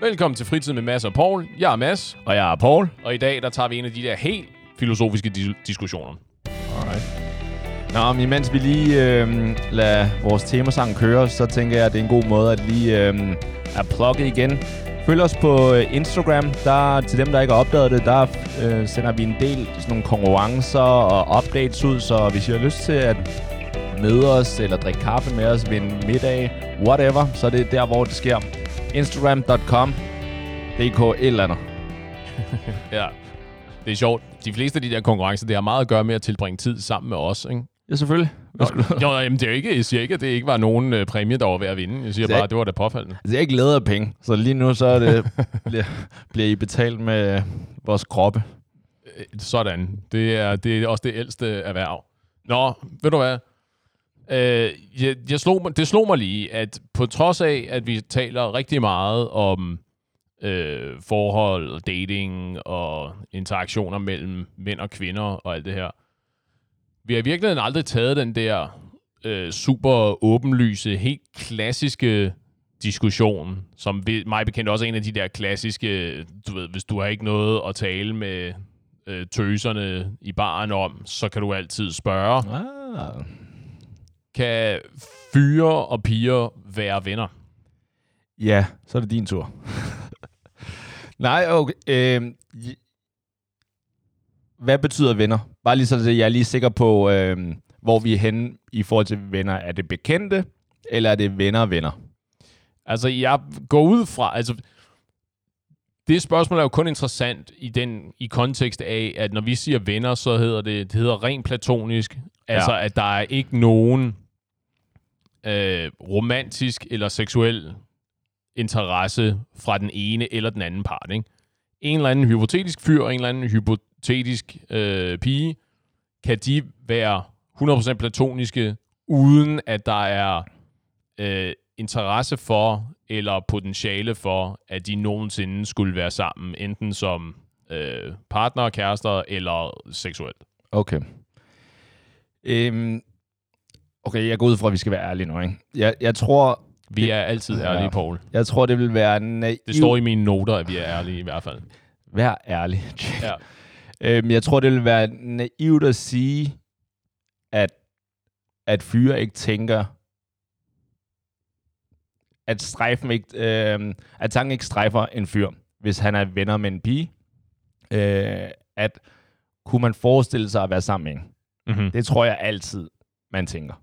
Velkommen til Fritid med Mads og Paul. Jeg er Mads, Og jeg er Paul. og i dag der tager vi en af de der helt filosofiske dis- diskussioner. Alright. Nå, men imens vi lige øh, lader vores temasang køre, så tænker jeg, at det er en god måde at lige øh, at plukke igen. Følg os på øh, Instagram. Der, til dem, der ikke har opdaget det, der øh, sender vi en del sådan nogle konkurrencer og updates ud. Så hvis I har lyst til at møde os eller drikke kaffe med os ved en middag, whatever, så er det der, hvor det sker. Instagram.com DK et eller andet. Ja, det er sjovt. De fleste af de der konkurrencer, det har meget at gøre med at tilbringe tid sammen med os, ikke? Ja, selvfølgelig. Hvad skulle du? Jo, jamen, det er jo ikke, jeg siger ikke, at det ikke var nogen øh, præmie, der var ved at vinde. Jeg siger Det er bare, ikke- at det var da påfaldende. Altså, jeg er ikke lavet af penge, så lige nu så er det, bliver, bliver I betalt med vores kroppe. Øh, Sådan. Det er, det er også det ældste erhverv. Nå, ved du hvad? Øh, jeg, jeg slog, det slog mig lige, at på trods af, at vi taler rigtig meget om øh, forhold, dating og interaktioner mellem mænd og kvinder og alt det her, vi har i virkeligheden aldrig taget den der øh, super åbenlyse, helt klassiske diskussion, som vi, mig bekendt også er en af de der klassiske, du ved, hvis du har ikke noget at tale med øh, tøserne i baren om, så kan du altid spørge, Ah kan fyre og piger være venner? Ja, så er det din tur. Nej, okay. Øh, hvad betyder venner? Bare lige så jeg er lige sikker på, øh, hvor vi er henne i forhold til venner. Er det bekendte, eller er det venner venner? Altså, jeg går ud fra, altså, det spørgsmål er jo kun interessant i den i kontekst af, at når vi siger venner, så hedder det, det hedder rent platonisk. Altså, Ja. at der er ikke nogen øh, romantisk eller seksuel interesse fra den ene eller den anden part. Ikke? En eller anden hypotetisk fyr og en eller anden hypotetisk øh, pige, kan de være 100% platoniske, uden at der er øh, interesse for eller potentiale for, at de nogensinde skulle være sammen, enten som øh, partner, kærester eller seksuelt. Okay. Øhm, okay, jeg går ud fra, at vi skal være ærlige nu, ikke? Jeg, jeg tror, Vi er altid ærlige, Ja. Paul. jeg tror, det vil være naivt. Det står i mine noter, at vi er ærlige i hvert fald. Vær ærlig. Ja. Øhm, jeg tror, det vil være naivt at sige, at, at fyre ikke tænker, at strejfen ikke, øhm, at tanken ikke strejfer en fyr, hvis han er venner med en pige. Øh, at kunne man forestille sig at være sammen med en? Mm-hmm. Det tror jeg altid, man tænker.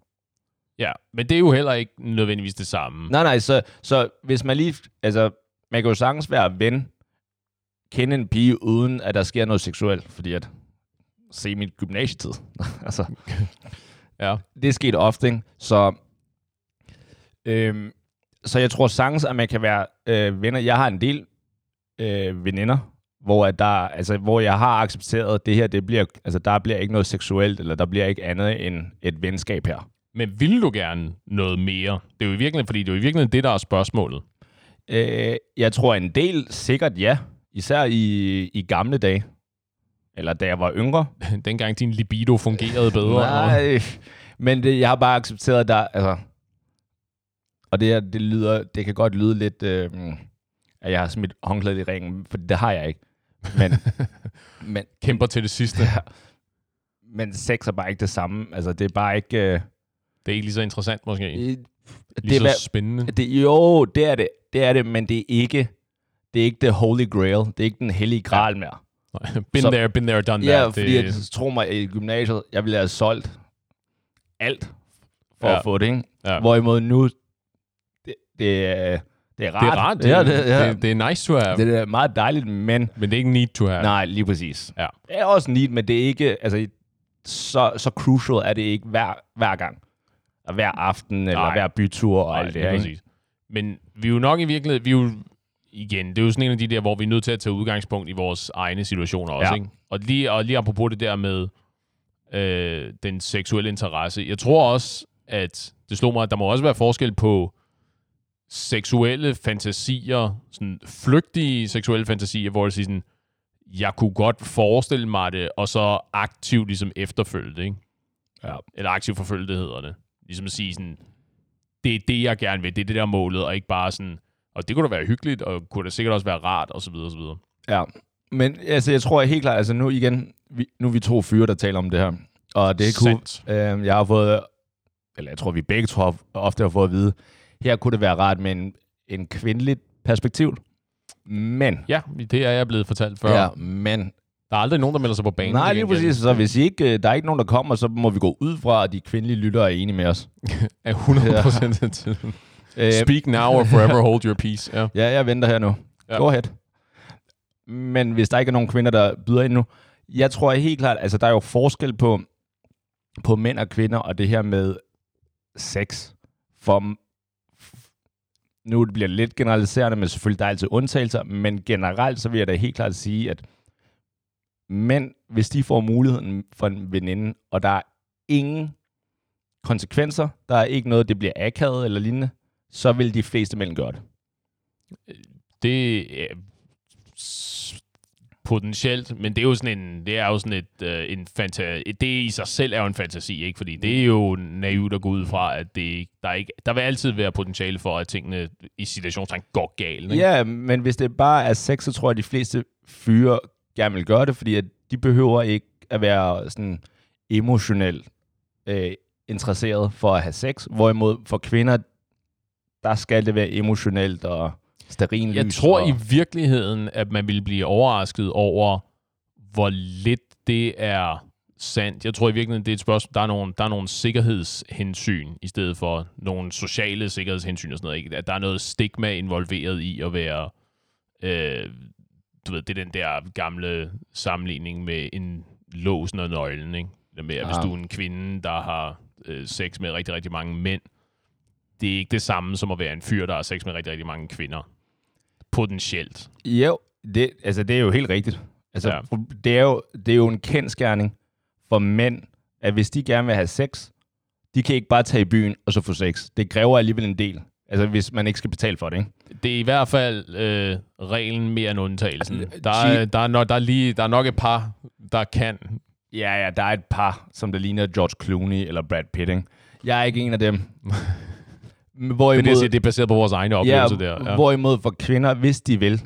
Ja, men det er jo heller ikke nødvendigvis det samme. Nej, nej, så, så hvis man lige, altså, man kan jo sagtens være ven, kende en pige, uden at der sker noget seksuelt, fordi at, se mit gymnasietid, altså, Ja. det er sket ofte, ikke? Så, øhm, så jeg tror sagtens, at man kan være øh, venner. Jeg har en del øh, veninder, hvor, at der, altså, hvor jeg har accepteret, at det her, det bliver, altså, der bliver ikke noget seksuelt, eller der bliver ikke andet end et venskab her. Men vil du gerne noget mere? Det er jo i virkeligheden, fordi det er jo i virkeligheden det, der er spørgsmålet. Øh, jeg tror en del sikkert ja. Især i, i gamle dage. Eller da jeg var yngre. Dengang din libido fungerede bedre. Nej, men det, jeg har bare accepteret, der... Altså, og det, her, det, lyder, det kan godt lyde lidt, øh, at jeg har smidt håndklædet i ringen, for det har jeg ikke. Men, men, Kæmper til det sidste. men sex er bare ikke det samme. Altså, det er bare ikke... Øh, Det er ikke lige så interessant måske. det, Lige er, så spændende. det, jo, det er det. Det er det, men det er ikke... Det er ikke the holy grail. Det er ikke den hellige gral mere. Been Så- there, been there, done Ja, that. fordi det, at, tro mig, i gymnasiet, jeg ville have solgt alt for Ja. at få det, ikke? Ja. Hvorimod nu, det, det, er, det er rart. det er rart. Det, ja, det, ja. det, det er nice to have, det er meget dejligt, men... men det er ikke need to have. Nej, lige præcis. Ja. Det er også neat, men det er ikke... Altså, så, så crucial er det ikke hver, hver gang. Og hver aften, eller Nej. hver bytur og Nej, alt det her, præcis. Men vi er jo nok i virkeligheden, vi er jo, igen, det er jo sådan en af de der, hvor vi er nødt til at tage udgangspunkt i vores egne situationer også, Ja. ikke? Og lige, og lige apropos det der med øh, den seksuelle interesse. Jeg tror også, at det slog mig, at der må også være forskel på seksuelle fantasier, sådan flygtige seksuelle fantasier, hvor det siger sådan, jeg kunne godt forestille mig det, og så aktivt ligesom efterfølge det, ikke? Ja. Eller aktivt forfølge det hedder det. Ligesom at sige sådan, det er det, jeg gerne vil, det er det der målet, og ikke bare sådan, Og det kunne da være hyggeligt, og kunne da sikkert også være rart, og så videre, og så videre. Ja, men altså, jeg tror helt klart, altså nu igen, vi, nu er vi to fyre, der taler om det her. Og det er. Sandt. Øhm, jeg har fået, eller jeg tror, vi begge har, ofte har fået at vide, her kunne det være rart med en, en kvindeligt perspektiv. Men, Ja, det er jeg blevet fortalt før. ja, men, Der er aldrig nogen, der melder sig på banen. nej, lige præcis. Så hvis I ikke, øh, der er ikke nogen, der kommer, så må vi gå ud fra, at de kvindelige lyttere er enige med os. Er 100 procent af tiden. Øh, Speak now or forever hold your peace. Ja. Ja, jeg venter her nu. Ja. Ja. Go ahead. Men hvis der ikke er nogen kvinder, der byder ind nu, jeg tror helt klart, altså der er jo forskel på, på mænd og kvinder, og det her med sex. For nu bliver det lidt generaliserende, men selvfølgelig der er altid undtagelser, men generelt så vil jeg da helt klart sige, at mænd, hvis de får muligheden for en veninde, og der er ingen konsekvenser, der er ikke noget, det bliver akavet eller lignende, så vil de fleste mænd gøre det. Det er potentielt, men det er jo sådan en, det er jo sådan et, øh, en fanta- det i sig selv er jo en fantasi, ikke? Fordi det er jo naivt at gå ud fra, at det, der, ikke, der vil altid være potentiale for, at tingene i situationstegn går galt. Ikke? Ja, men hvis det bare er sex, så tror jeg, at de fleste fyre gerne vil gøre det, fordi at de behøver ikke at være sådan emotionelt øh, interesseret for at have sex. Hvorimod for kvinder, der skal det være emotionelt og sterin Jeg tror i virkeligheden, at man ville blive overrasket over, hvor lidt det er sandt. Jeg tror i virkeligheden, det er et spørgsmål, der er nogle, der er nogle sikkerhedshensyn, i stedet for nogle sociale sikkerhedshensyn og sådan noget. Ikke? At der er noget stigma involveret i at være, øh, du ved, det er den der gamle sammenligning med en låsen og nøglen, ikke? Det med, at hvis Ah. du er en kvinde, der har øh, sex med rigtig, rigtig mange mænd, det er ikke det samme som at være en fyr, der har sex med rigtig, rigtig mange kvinder. Potentielt. Jo, det, altså, det er jo helt rigtigt. Altså, Ja. ja. det, er jo, det er jo en kendskærning for mænd, at hvis de gerne vil have sex, de kan ikke bare tage i byen og så få sex. Det kræver alligevel en del. Altså, hvis man ikke skal betale for det, ikke? Det er i hvert fald øh, reglen mere end undtagelsen. Altså, Der er, der, er nok, der, er lige, der er nok et par, der kan. Ja, ja, der er et par, som der ligner George Clooney eller Brad Pitt, ikke? Jeg er ikke en af dem. Hvorimod, Det er, det, jeg siger, det er baseret på vores egne ja, oplevelser der. Ja. hvorimod for kvinder, hvis de vil,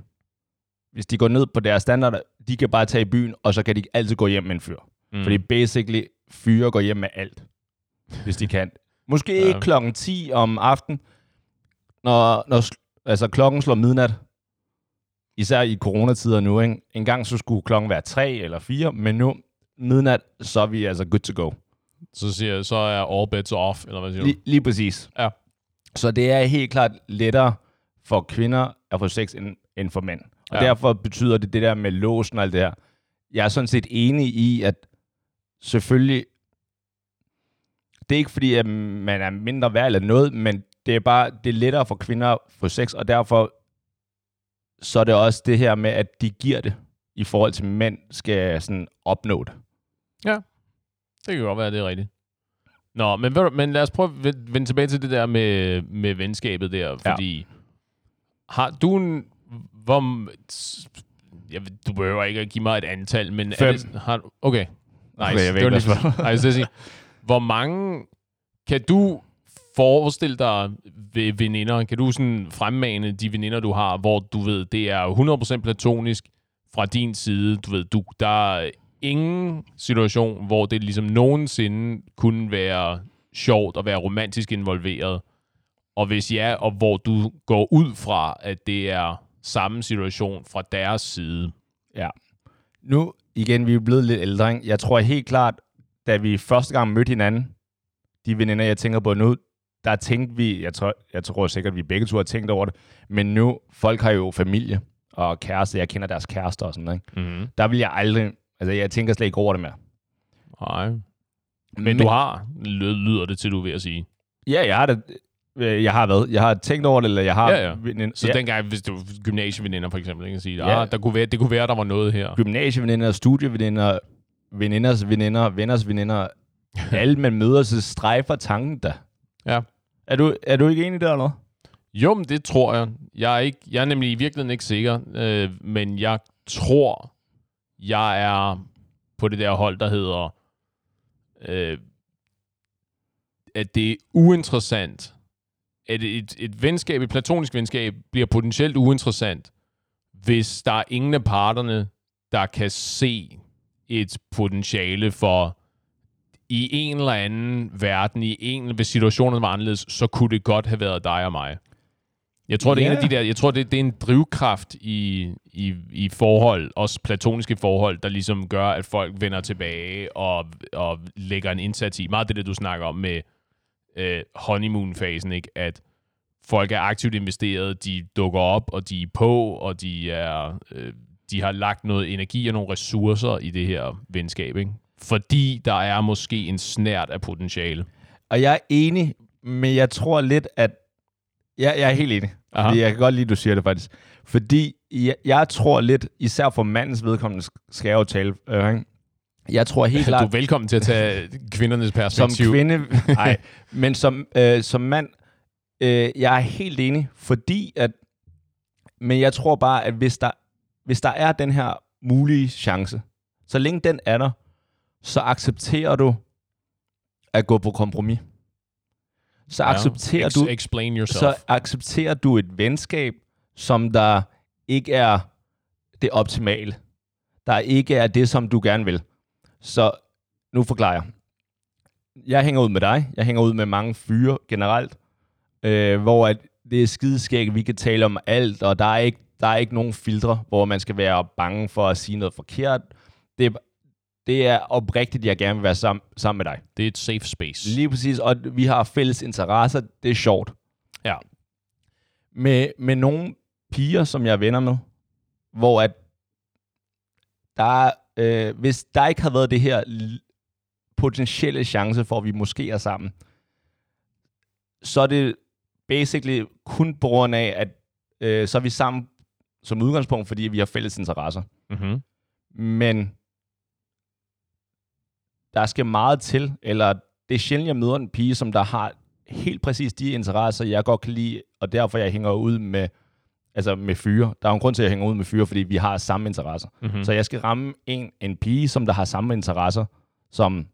hvis de går ned på deres standarder, de kan bare tage i byen, og så kan de altid gå hjem med en fyr. Mm. Fordi basically, fyre går hjem med alt, hvis de kan. Måske Ja. ja. ikke klokken 10 om aftenen, når, når altså, klokken slår midnat. Især i coronatider nu, ikke? En gang så skulle klokken være 3 eller 4, men nu midnat, så er vi altså good to go. Så, siger, jeg, så er all bets off, eller hvad siger du? Lige, lige præcis. Ja. Så det er helt klart lettere for kvinder at få sex end, end for mænd. Og ja. derfor betyder det det der med låsen og alt det her. Jeg er sådan set enig i, at selvfølgelig, det er ikke fordi, at man er mindre værd eller noget, men det er bare, det er lettere for kvinder at få sex, og derfor så er det også det her med, at de giver det, i forhold til mænd skal sådan opnå det. Det kan godt være, det er rigtigt. Nå, men, du- men lad os prøve at vende tilbage til det der med, med venskabet der, fordi ja. har du en... Hvor, jeg, du behøver ikke at give mig et antal, men... Er Fem. det, har, okay, nice. Okay, jeg ved det var lige, nej, sige, hvor mange kan du forestil dig ved veninder? Kan du sådan fremmane de veninder, du har, hvor du ved, det er 100% platonisk fra din side? Du ved, du, der er ingen situation, hvor det ligesom nogensinde kunne være sjovt at være romantisk involveret. Og hvis ja, og hvor du går ud fra, at det er samme situation fra deres side. Ja. Nu, igen, vi er blevet lidt ældre, ikke? Jeg tror helt klart, da vi første gang mødte hinanden, de veninder, jeg tænker på nu, der tænkte vi, jeg tror, jeg tror sikkert, at vi begge to har tænkt over det, men nu, folk har jo familie og kæreste, jeg kender deres kærester og sådan noget, ikke? Mm-hmm. Der vil jeg aldrig, altså jeg tænker slet ikke over det mere. Nej. Men du har, lyder lyder det til, du er ved at sige. Ja, jeg har det, øh, jeg har hvad? Jeg har tænkt over det, eller jeg har... Ja, ja. Veninder, Så ja, dengang, hvis du gymnasieveninder for eksempel, ikke? Sige, Ja. ah, der kunne være, det kunne være, der var noget her. gymnasieveninder, studieveninder, veninders veninder, venners veninder, alle man møder, så strejfer tanken der. Ja. Er du, er du ikke enig der, eller? Jo, men det tror jeg. Jeg er, ikke, jeg er nemlig i virkeligheden ikke sikker, øh, men jeg tror, jeg er på det der hold, der hedder, øh, at det er uinteressant at et, et venskab, et platonisk venskab, bliver potentielt uinteressant, hvis der er ingen af parterne, der kan se et potentiale for i en eller anden verden, i en, hvis situationen var anderledes, så kunne det godt have været dig og mig. Jeg tror, yeah. det er en af de der, jeg tror, det, det er en drivkraft i, i, i forhold, også platoniske forhold, der ligesom gør, at folk vender tilbage og, og lægger en indsats i. Meget det, der du snakker om med øh, honeymoon-fasen, ikke? At folk er aktivt investeret, de dukker op, og de er på, og de er... Øh, de har lagt noget energi og nogle ressourcer i det her venskab, ikke? Fordi der er måske en snært af potentiale. Og jeg er enig, men jeg tror lidt, at... Jeg, jeg er helt enig. Aha. Fordi jeg kan godt lide, at du siger det faktisk. Fordi jeg, jeg tror lidt, især for mandens vedkommende, skal jeg jo tale, øh, jeg tror helt klart... Du er velkommen til at tage kvindernes perspektiv. Som kvinde, nej, men som, øh, som mand, øh, jeg er helt enig, fordi at... Men jeg tror bare, at hvis der, hvis der er den her mulige chance, så længe den er der, så accepterer du at gå på kompromis. Så ja, accepterer ex- du explain yourself. så accepterer du et venskab, som der ikke er det optimale. Der ikke er det, som du gerne vil. Så nu forklarer jeg. Jeg hænger ud med dig. Jeg hænger ud med mange fyre generelt, øh, hvor at det er skideskægt, vi kan tale om alt, og der er ikke der er ikke nogen filtre, hvor man skal være bange for at sige noget forkert. Det er, det er oprigtigt, jeg gerne vil være sammen, sammen med dig. Det er et safe space. Lige præcis, og vi har fælles interesser. Det er sjovt. Ja. Med, med nogle piger, som jeg er venner med, hvor at der, øh, hvis der ikke har været det her potentielle chance for, at vi måske er sammen, så er det basically kun på grund af, at øh, så er vi sammen som udgangspunkt, fordi vi har fælles interesser. Mm-hmm. Men der skal meget til, eller det er sjældent, jeg møder en pige, som der har helt præcis de interesser, jeg godt kan lide, og derfor jeg hænger ud med, altså med fyre. Der er en grund til, at jeg hænger ud med fyre, fordi vi har samme interesser. Mm-hmm. Så jeg skal ramme en, en pige, som der har samme interesser, som,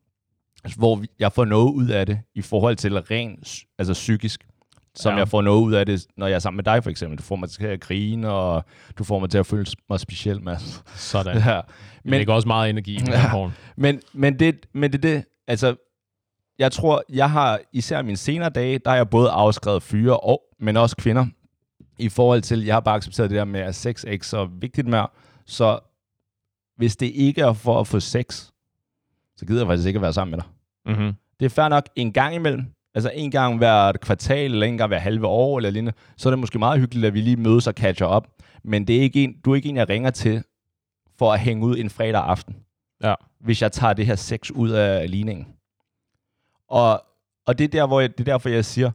hvor jeg får noget ud af det i forhold til rent altså psykisk som ja. jeg får noget ud af det, når jeg er sammen med dig for eksempel. Du får mig til at grine, og du får mig til at føle mig speciel, Mads. Sådan. ja. Men, det er også meget energi i ja. men, men, det, men det det, altså, jeg tror, jeg har især mine senere dage, der har jeg både afskrevet fyre, og, men også kvinder, i forhold til, jeg har bare accepteret det der med, at sex ikke så vigtigt mere. Så hvis det ikke er for at få sex, så gider jeg faktisk ikke at være sammen med dig. Mm-hmm. Det er fair nok en gang imellem, Altså en gang hver kvartal, eller en gang hver halve år, eller lignende, så er det måske meget hyggeligt, at vi lige mødes og catcher op. Men det er ikke en, du er ikke en, jeg ringer til for at hænge ud en fredag aften. Ja. Hvis jeg tager det her sex ud af ligningen. Og, og det, er der, hvor jeg, det er derfor, jeg siger,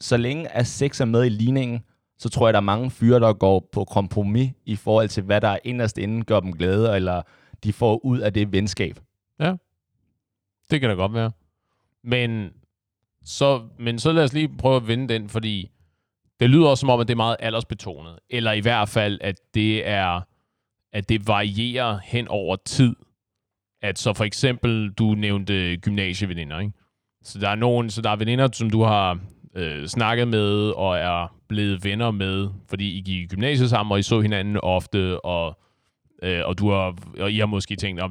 så længe at sex er med i ligningen, så tror jeg, der er mange fyre, der går på kompromis i forhold til, hvad der er inderst inden gør dem glæde, eller de får ud af det venskab. Ja, det kan da godt være. Men så, men så lad os lige prøve at vende den, fordi det lyder også som om, at det er meget aldersbetonet. Eller i hvert fald, at det er at det varierer hen over tid. At så for eksempel, du nævnte gymnasieveninder, ikke? Så der er nogen, så der er veninder, som du har øh, snakket med og er blevet venner med, fordi I gik i gymnasiet sammen, og I så hinanden ofte, og, øh, og, du har, og I har måske tænkt, at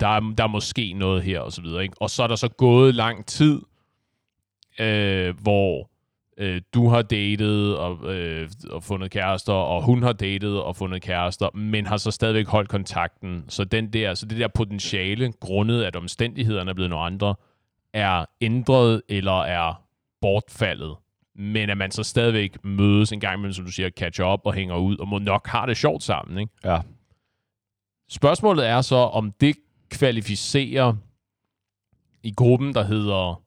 der er, der er måske noget her, og så videre. Ikke? Og så er der så gået lang tid, øh, hvor øh, du har datet og, øh, og fundet kærester, og hun har datet og fundet kærester, men har så stadigvæk holdt kontakten. Så, den der, så det der potentiale, grundet at omstændighederne er blevet nogle andre, er ændret eller er bortfaldet. Men at man så stadigvæk mødes en gang imellem, som du siger, catch up og hænger ud, og må nok har det sjovt sammen. Ikke? Ja. Spørgsmålet er så, om det kvalificerer i gruppen, der hedder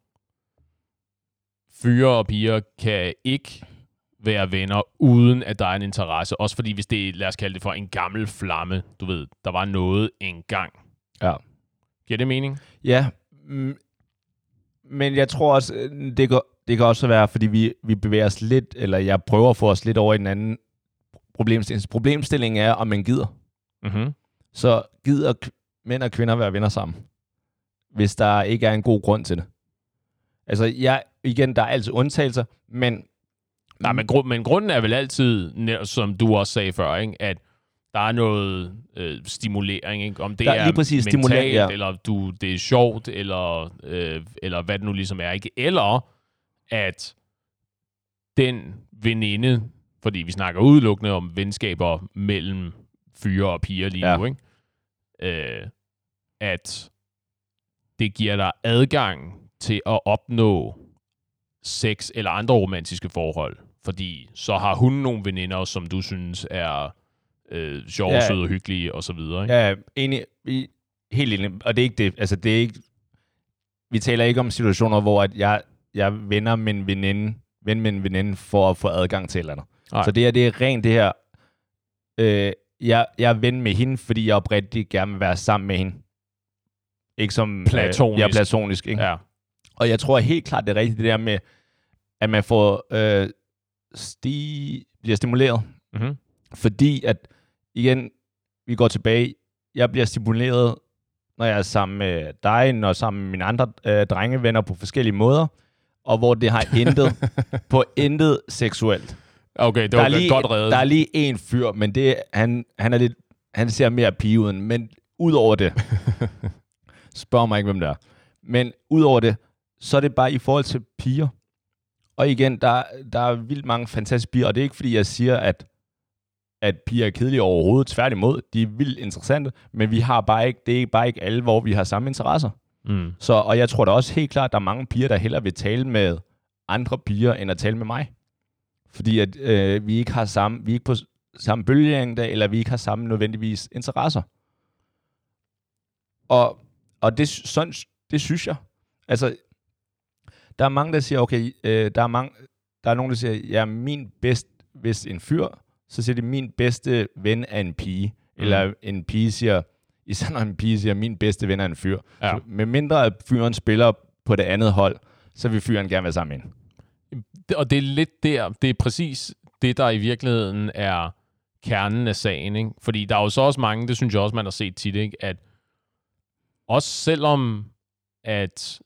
fyre og piger kan ikke være venner, uden at der er en interesse. Også fordi, hvis det lad os kalde det for en gammel flamme, du ved, der var noget engang. Ja. Giver det mening? Ja, mm, men jeg tror også, øh, det kan, det kan også være, fordi vi, vi bevæger os lidt, eller jeg prøver at få os lidt over i den anden problemstilling. Problemstillingen er, om man gider. Mm-hmm. Så gider mænd og kvinder være venner sammen, hvis der ikke er en god grund til det. Altså, jeg, igen, der er altid undtagelser, men Nej, men, grund, men grunden er vel altid, som du også sagde før, ikke? at der er noget øh, stimulering, ikke? om det Der er er lige præcis mentalt, ja. eller du, det er sjovt, eller, øh, eller hvad det nu ligesom er. Ikke? Eller at den veninde, fordi vi snakker udelukkende om venskaber mellem fyre og piger lige Ja. nu, ikke? Øh, at det giver dig adgang til at opnå sex eller andre romantiske forhold. Fordi så har hun nogle veninder, som du synes er øh, sjove, Ja. søde og hyggelige og så videre. Ikke? Ja, enig, vi, helt enig. Og det er ikke det. Altså, det er ikke... Vi taler ikke om situationer, hvor at jeg, jeg venner med en veninde, ven en veninde for at få adgang til eller andet. Nej. Så det her, det er rent det her... Øh, jeg, jeg er ven med hende, fordi jeg oprigtigt gerne vil være sammen med hende. Ikke som... Platonisk. Øh, ja, platonisk. Ikke? Ja. Og jeg tror helt klart, det er rigtigt det der med, at man får øh, sti, bliver stimuleret. Mm-hmm. Fordi at, igen, vi går tilbage, jeg bliver stimuleret, når jeg er sammen med dig, når sammen med mine andre øh, drengevenner på forskellige måder, og hvor det har intet på intet seksuelt. Okay, det Der var er, lige, godt reddet. der er lige en fyr, men det, han, han, er lidt, han ser mere pige ud, men ud over det, spørg mig ikke, hvem det er, men ud over det, så er det bare i forhold til piger. Og igen, der, der er vildt mange fantastiske piger, og det er ikke fordi, jeg siger, at, at piger er kedelige overhovedet. Tværtimod, de er vildt interessante, men vi har bare ikke, det er bare ikke alle, hvor vi har samme interesser. Mm. Så, og jeg tror da også helt klart, at der er mange piger, der hellere vil tale med andre piger, end at tale med mig. Fordi at øh, vi ikke har samme, vi er ikke på samme bølgelængde, eller vi ikke har samme nødvendigvis interesser. Og, og det, sådan, det synes jeg. Altså, der er mange, der siger, okay, øh, der er mange, der er nogen, der siger, ja, min bedst, hvis en fyr, så siger det, min bedste ven er en pige. Mm. Eller en pige siger, især når en pige siger, min bedste ven er en fyr. Ja. Så med mindre at fyren spiller på det andet hold, så vil fyren gerne være sammen med hende. Og det er lidt der, det er præcis det, der i virkeligheden er kernen af sagen. Ikke? Fordi der er jo så også mange, det synes jeg også, man har set tit, ikke? at også selvom at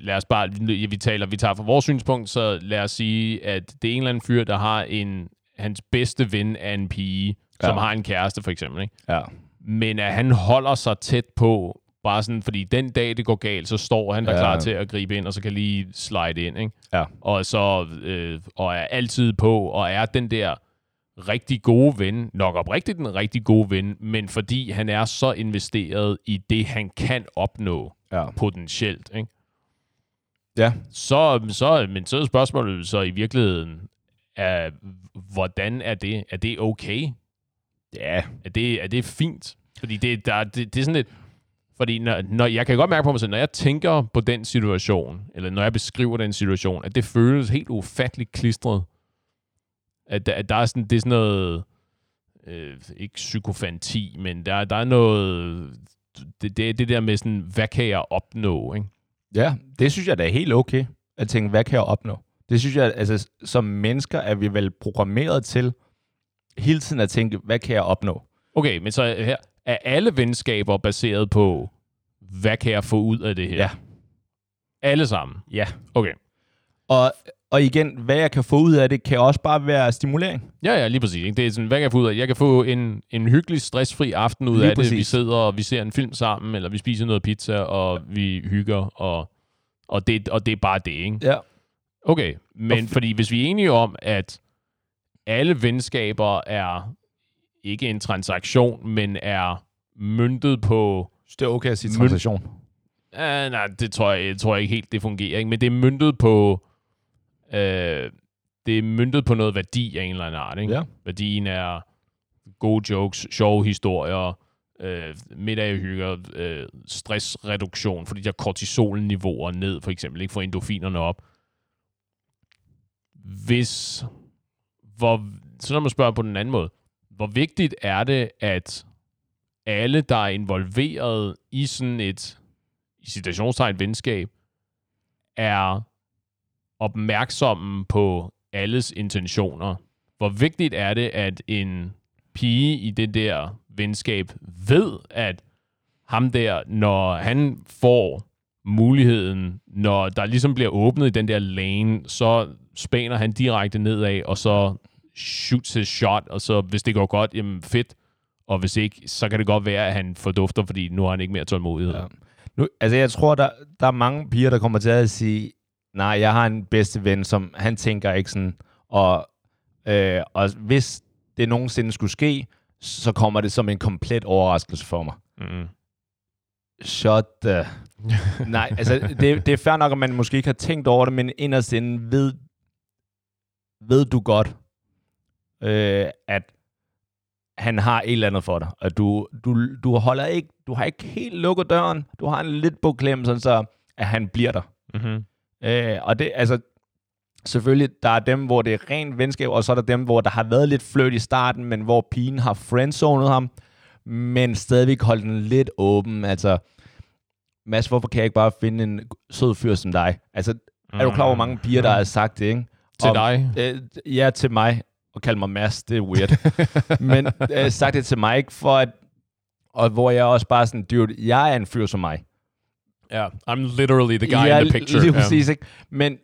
lad os bare, vi taler, vi tager fra vores synspunkt, så lad os sige, at det er en eller anden fyr, der har en, hans bedste ven er en pige, som Ja. har en kæreste for eksempel. Ikke? Ja. Men at han holder sig tæt på, bare sådan, fordi den dag det går galt, så står han der Ja. klar til at gribe ind, og så kan lige slide ind, ikke? Ja. Og så, øh, og er altid på, og er den der rigtig gode ven, nok oprigtigt den rigtig gode ven, men fordi han er så investeret i det, han kan opnå Ja. potentielt, ikke? Ja. Så, så, men så er spørgsmålet så i virkeligheden, er, hvordan er det? Er det okay? Ja. Er det, er det fint? Fordi det, der, det, det er sådan lidt... Fordi når, når, jeg kan godt mærke på mig selv, når jeg tænker på den situation, eller når jeg beskriver den situation, at det føles helt ufatteligt klistret. At, at der er sådan, det er sådan noget... Øh, ikke psykofanti, men der, der er noget... Det, det det der med sådan, hvad kan jeg opnå, ikke? Ja, det synes jeg da er helt okay, at tænke, hvad kan jeg opnå? Det synes jeg, altså som mennesker er vi vel programmeret til hele tiden at tænke, hvad kan jeg opnå? Okay, men så her, er alle venskaber baseret på, hvad kan jeg få ud af det her? Ja. Alle sammen? Ja. Okay. Og, og igen, hvad jeg kan få ud af det, kan også bare være stimulering. Ja, ja, lige præcis. Ikke? Det er sådan, hvad kan jeg få ud af? Jeg kan få en, en hyggelig, stressfri aften ud Lige af det. Vi præcis. sidder og vi ser en film sammen, eller vi spiser noget pizza, og vi hygger, og, og, det, og det er bare det, ikke? Ja. Okay, men f- fordi hvis vi er enige om, at alle venskaber er ikke en transaktion, men er møntet på... Det er okay at sige transaktion. Uh, nej, det tror jeg, jeg tror ikke helt, det fungerer. Ikke? Men det er møntet på... Øh, det er møntet på noget værdi af en eller anden art. Ikke? Ja. Værdien er gode jokes, sjove historier, øh, middaghygger, øh, stressreduktion, fordi der kortisolniveauer ned, for eksempel, ikke får endorfinerne op. Hvis, hvor, så når man spørger på den anden måde, hvor vigtigt er det, at alle, der er involveret i sådan et, i citationstegn, venskab, er opmærksomme på alles intentioner. Hvor vigtigt er det, at en pige i det der venskab ved, at ham der, når han får muligheden, når der ligesom bliver åbnet i den der lane, så spaner han direkte nedad, og så shoots his shot, og så hvis det går godt, jamen fedt, og hvis ikke, så kan det godt være, at han fordufter, fordi nu har han ikke mere tålmodighed. Ja. Nu, altså, jeg tror, der, der er mange piger, der kommer til at sige, nej, jeg har en bedste ven, som han tænker ikke sådan, og, øh, og hvis det nogensinde skulle ske, så kommer det som en komplet overraskelse for mig. Mm. Shut the... Nej, altså, det, det er fair nok, at man måske ikke har tænkt over det, men inderst inde ved, ved du godt, øh, at han har et eller andet for dig, og du, du, du holder ikke, du har ikke helt lukket døren, du har en lidt på klem, sådan så, at han bliver der. Mm-hmm. Øh, og det, altså, selvfølgelig, der er dem, hvor det er rent venskab, og så er der dem, hvor der har været lidt fløjt i starten, men hvor pigen har friendzonet ham, men stadigvæk holdt den lidt åben. Altså, Mads, hvorfor kan jeg ikke bare finde en sød fyr som dig? Altså, er du klar over, hvor mange piger, der har sagt det, ikke? Til dig? Øh, ja, til mig. Og kalde mig Mads, det er weird. Men øh, sagt det til mig, ikke? For at, og hvor jeg også bare sådan, dude, jeg er en fyr som mig. Ja, yeah, I'm literally the guy ja, in the picture. lige præcis, ikke? Men,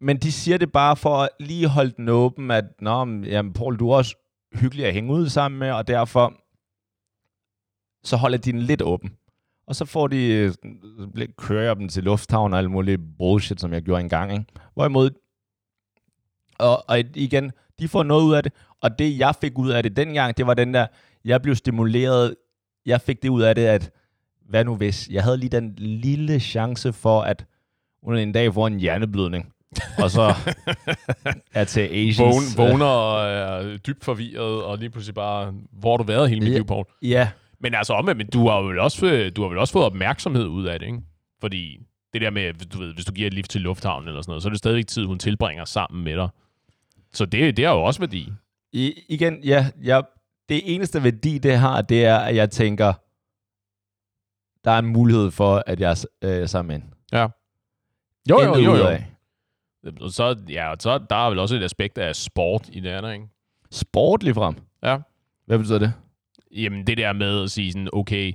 men de siger det bare for at lige holde den åben, at, nå, men, jamen, Paul, du er også hyggelig at hænge ud sammen med, og derfor så holder de den lidt åben. Og så får de, øh, kører jeg dem til lufthavn og alt muligt bullshit, som jeg gjorde engang. Ikke? Hvorimod, og, og igen, de får noget ud af det, og det jeg fik ud af det dengang, det var den der, jeg blev stimuleret, jeg fik det ud af det, at hvad nu hvis, jeg havde lige den lille chance for, at hun en dag får en hjerneblødning, og så er til Asians. Vågn, vågner og er dybt forvirret, og lige pludselig bare, hvor har du været hele mit Ja. liv, Paul? Ja, Men altså omvendt, men du har vel også, du har vel også fået opmærksomhed ud af det, ikke? Fordi det der med, du ved, hvis du giver et lift til lufthavnen eller sådan noget, så er det stadigvæk tid, hun tilbringer sammen med dig. Så det, det har jo også værdi. I, igen, ja, ja, det eneste værdi, det har, det er, at jeg tænker, der er en mulighed for, at jeg er øh, sammen med. Ja. Jo, jo, jo, jo. Og så, ja, så der er vel også et aspekt af sport i det andet, ikke? Sport lige frem. Ja. Hvad betyder det? Jamen det der med at sige sådan, okay,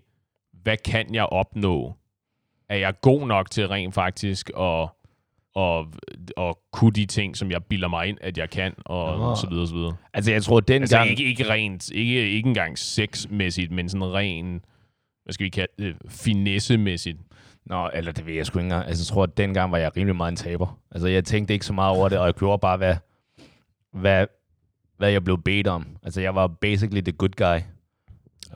hvad kan jeg opnå? Er jeg god nok til rent faktisk at, og, og kunne de ting, som jeg bilder mig ind, at jeg kan, og Nå. så videre, så videre. Altså, jeg tror, den Altså gang... ikke, ikke rent, ikke, ikke engang sexmæssigt, men sådan ren, hvad skal vi kalde det, finessemæssigt. Nå, eller det ved jeg sgu ikke engang. Altså, jeg tror, at dengang var jeg rimelig meget en taber. Altså, jeg tænkte ikke så meget over det, og jeg gjorde bare, hvad, hvad, hvad jeg blev bedt om. Altså, jeg var basically the good guy.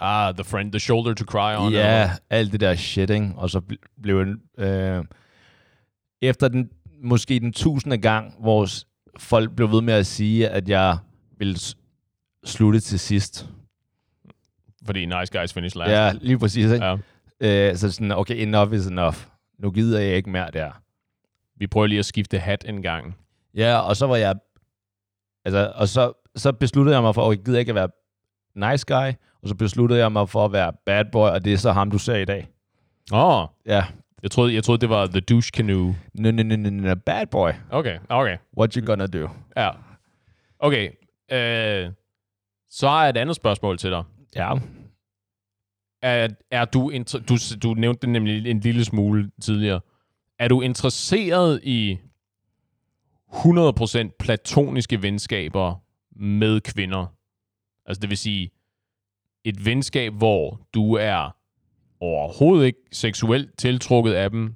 Ah, the friend, the shoulder to cry on. Ja, alt det der shit, ikke? Og så bl- blev jeg... Øh, efter den, måske den tusinde gang, hvor folk blev ved med at sige, at jeg ville slutte til sidst. Fordi nice guys finish last. Ja, lige præcis, ikke? ja. Øh, så sådan, okay, enough is enough. Nu gider jeg ikke mere der. Vi prøver lige at skifte hat en gang. Ja, og så var jeg... Altså, og så, så besluttede jeg mig for, at jeg gider ikke at være nice guy, og så besluttede jeg mig for at være bad boy, og det er så ham, du ser i dag. Åh, oh, Ja. jeg troede, jeg troede, det var The Douche Canoe. No, no, no, no, no, bad boy. Okay, okay. What you gonna do? Ja. Okay. Øh, så har jeg et andet spørgsmål til dig. Ja. Er, er du, du, du nævnte det nemlig en lille smule tidligere. Er du interesseret i 100% platoniske venskaber med kvinder? Altså det vil sige, et venskab, hvor du er overhovedet ikke seksuelt tiltrukket af dem.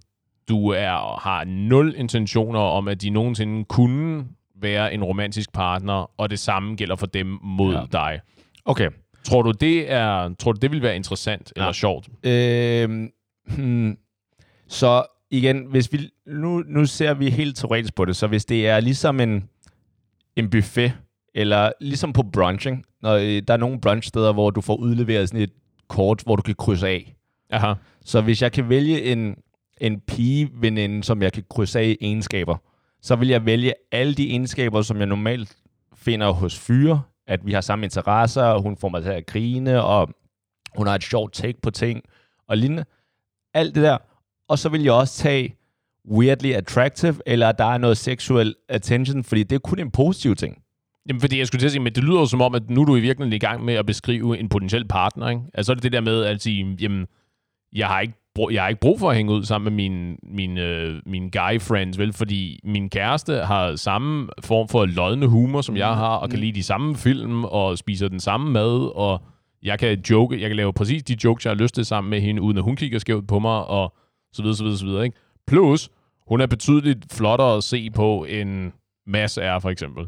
Du er har nul intentioner om, at de nogensinde kunne være en romantisk partner, og det samme gælder for dem mod ja. dig. Okay. Tror du, det er, tror du, det vil være interessant eller Ja. sjovt? Øhm, hmm. Så igen, hvis vi, nu, nu ser vi helt teoretisk på det, så hvis det er ligesom en, en buffet, eller ligesom på brunching, når øh, der er nogle brunchsteder, hvor du får udleveret sådan et kort, hvor du kan krydse af. Aha. Så hvis jeg kan vælge en, en pigeveninde, som jeg kan krydse af i egenskaber, så vil jeg vælge alle de egenskaber, som jeg normalt finder hos fyre, at vi har samme interesser, og hun får mig til at grine, og hun har et sjovt take på ting, og lignende. Alt det der. Og så vil jeg også tage weirdly attractive, eller der er noget sexual attention, fordi det er kun en positiv ting. Jamen, fordi jeg skulle til at sige, men det lyder jo som om, at nu er du i virkeligheden i gang med at beskrive en potentiel partner, ikke? Altså, så er det det der med at sige, jamen, jeg har ikke jeg har ikke brug for at hænge ud sammen med mine, mine, øh, mine guy friends, vel? Fordi min kæreste har samme form for lodne humor, som jeg har, og kan lide de samme film, og spiser den samme mad, og jeg kan joke, jeg kan lave præcis de jokes, jeg har lyst til sammen med hende, uden at hun kigger skævt på mig, og så videre, så videre, så videre, ikke? Plus, hun er betydeligt flottere at se på, end Mads er, for eksempel.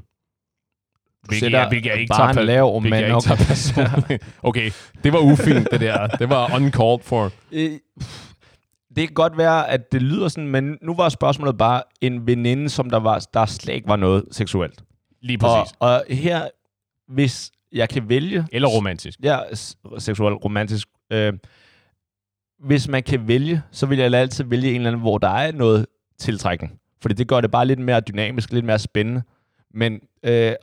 Hvilket Sætter jeg, hvilket jeg ikke tager, lav, hvilket jeg men ikke tager. Okay, det var ufint, det der. Det var uncalled for. Øh, det kan godt være, at det lyder sådan, men nu var spørgsmålet bare en veninde, som der, var, der slet ikke var noget seksuelt. Lige præcis. Og, og her, hvis jeg kan vælge... Eller romantisk. Ja, seksuelt, romantisk. Øh, hvis man kan vælge, så vil jeg altid vælge en eller anden, hvor der er noget tiltrækning. Fordi det gør det bare lidt mere dynamisk, lidt mere spændende. Men, øh,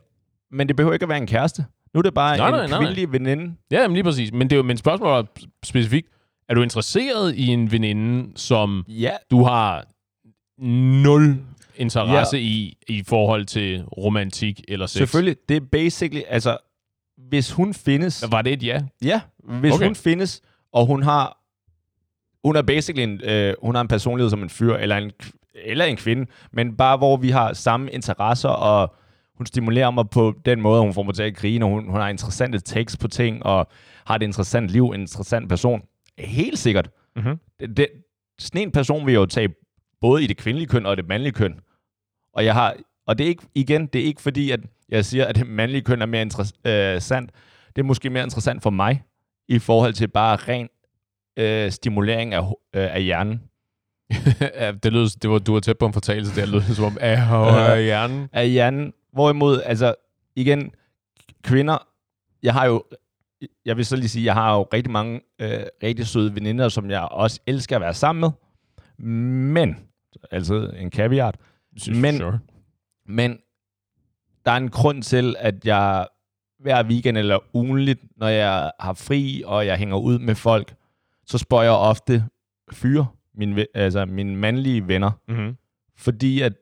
men det behøver ikke at være en kæreste. Nu er det bare Nej, en nej, nej. kvindelig veninde. Ja, jamen lige præcis. Men, det er jo, men spørgsmålet er specifikt, er du interesseret i en veninde, som Ja, du har nul interesse ja. i, i forhold til romantik eller sex? selvfølgelig. Det er basically, altså, hvis hun findes... Var det et ja? Ja, hvis Okay. okay. hun findes, og hun har hun er basically en, øh, hun har en personlighed som en fyr, eller en, eller en kvinde, men bare hvor vi har samme interesser, og hun stimulerer mig på den måde, hun får mig til at grine, og hun, hun har interessante takes på ting, og har et interessant liv, en interessant person. Helt sikkert. Mhm. Det, det, sådan en person vil jeg jo tage både i det kvindelige køn og det mandlige køn. Og jeg har, og det er ikke, igen, det er ikke fordi, at jeg siger, at det mandlige køn er mere interessant. Det er måske mere interessant for mig, i forhold til bare ren øh, stimulering af, øh, af hjernen. ja, det lød, det var, du var tæt på en fortalelse, der lød som om, af hjernen. Af hjernen. Hvorimod, altså, igen, kvinder, jeg har jo, jeg vil så lige sige, jeg har jo rigtig mange øh, rigtig søde veninder, som jeg også elsker at være sammen med. Men, altså en caveat, Men- Sure. Men der er en grund til, at jeg hver weekend eller ugenligt, når jeg har fri, og jeg hænger ud med folk, så spørger jeg ofte fyre, mine, ve- altså mine mandlige venner. Mm-hmm. Fordi at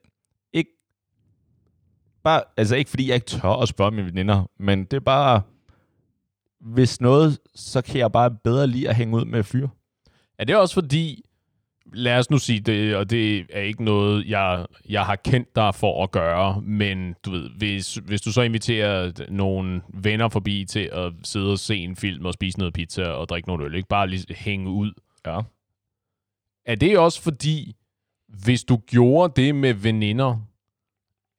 bare, altså ikke fordi jeg ikke tør at spørge mine veninder, men det er bare, hvis noget, så kan jeg bare bedre lide at hænge ud med fyre. Er det også fordi, lad os nu sige det, og det er ikke noget, jeg, jeg har kendt dig for at gøre, men du ved, hvis, hvis du så inviterer nogle venner forbi til at sidde og se en film og spise noget pizza og drikke noget øl, ikke bare lige hænge ud. Ja. Er det også fordi, hvis du gjorde det med veninder,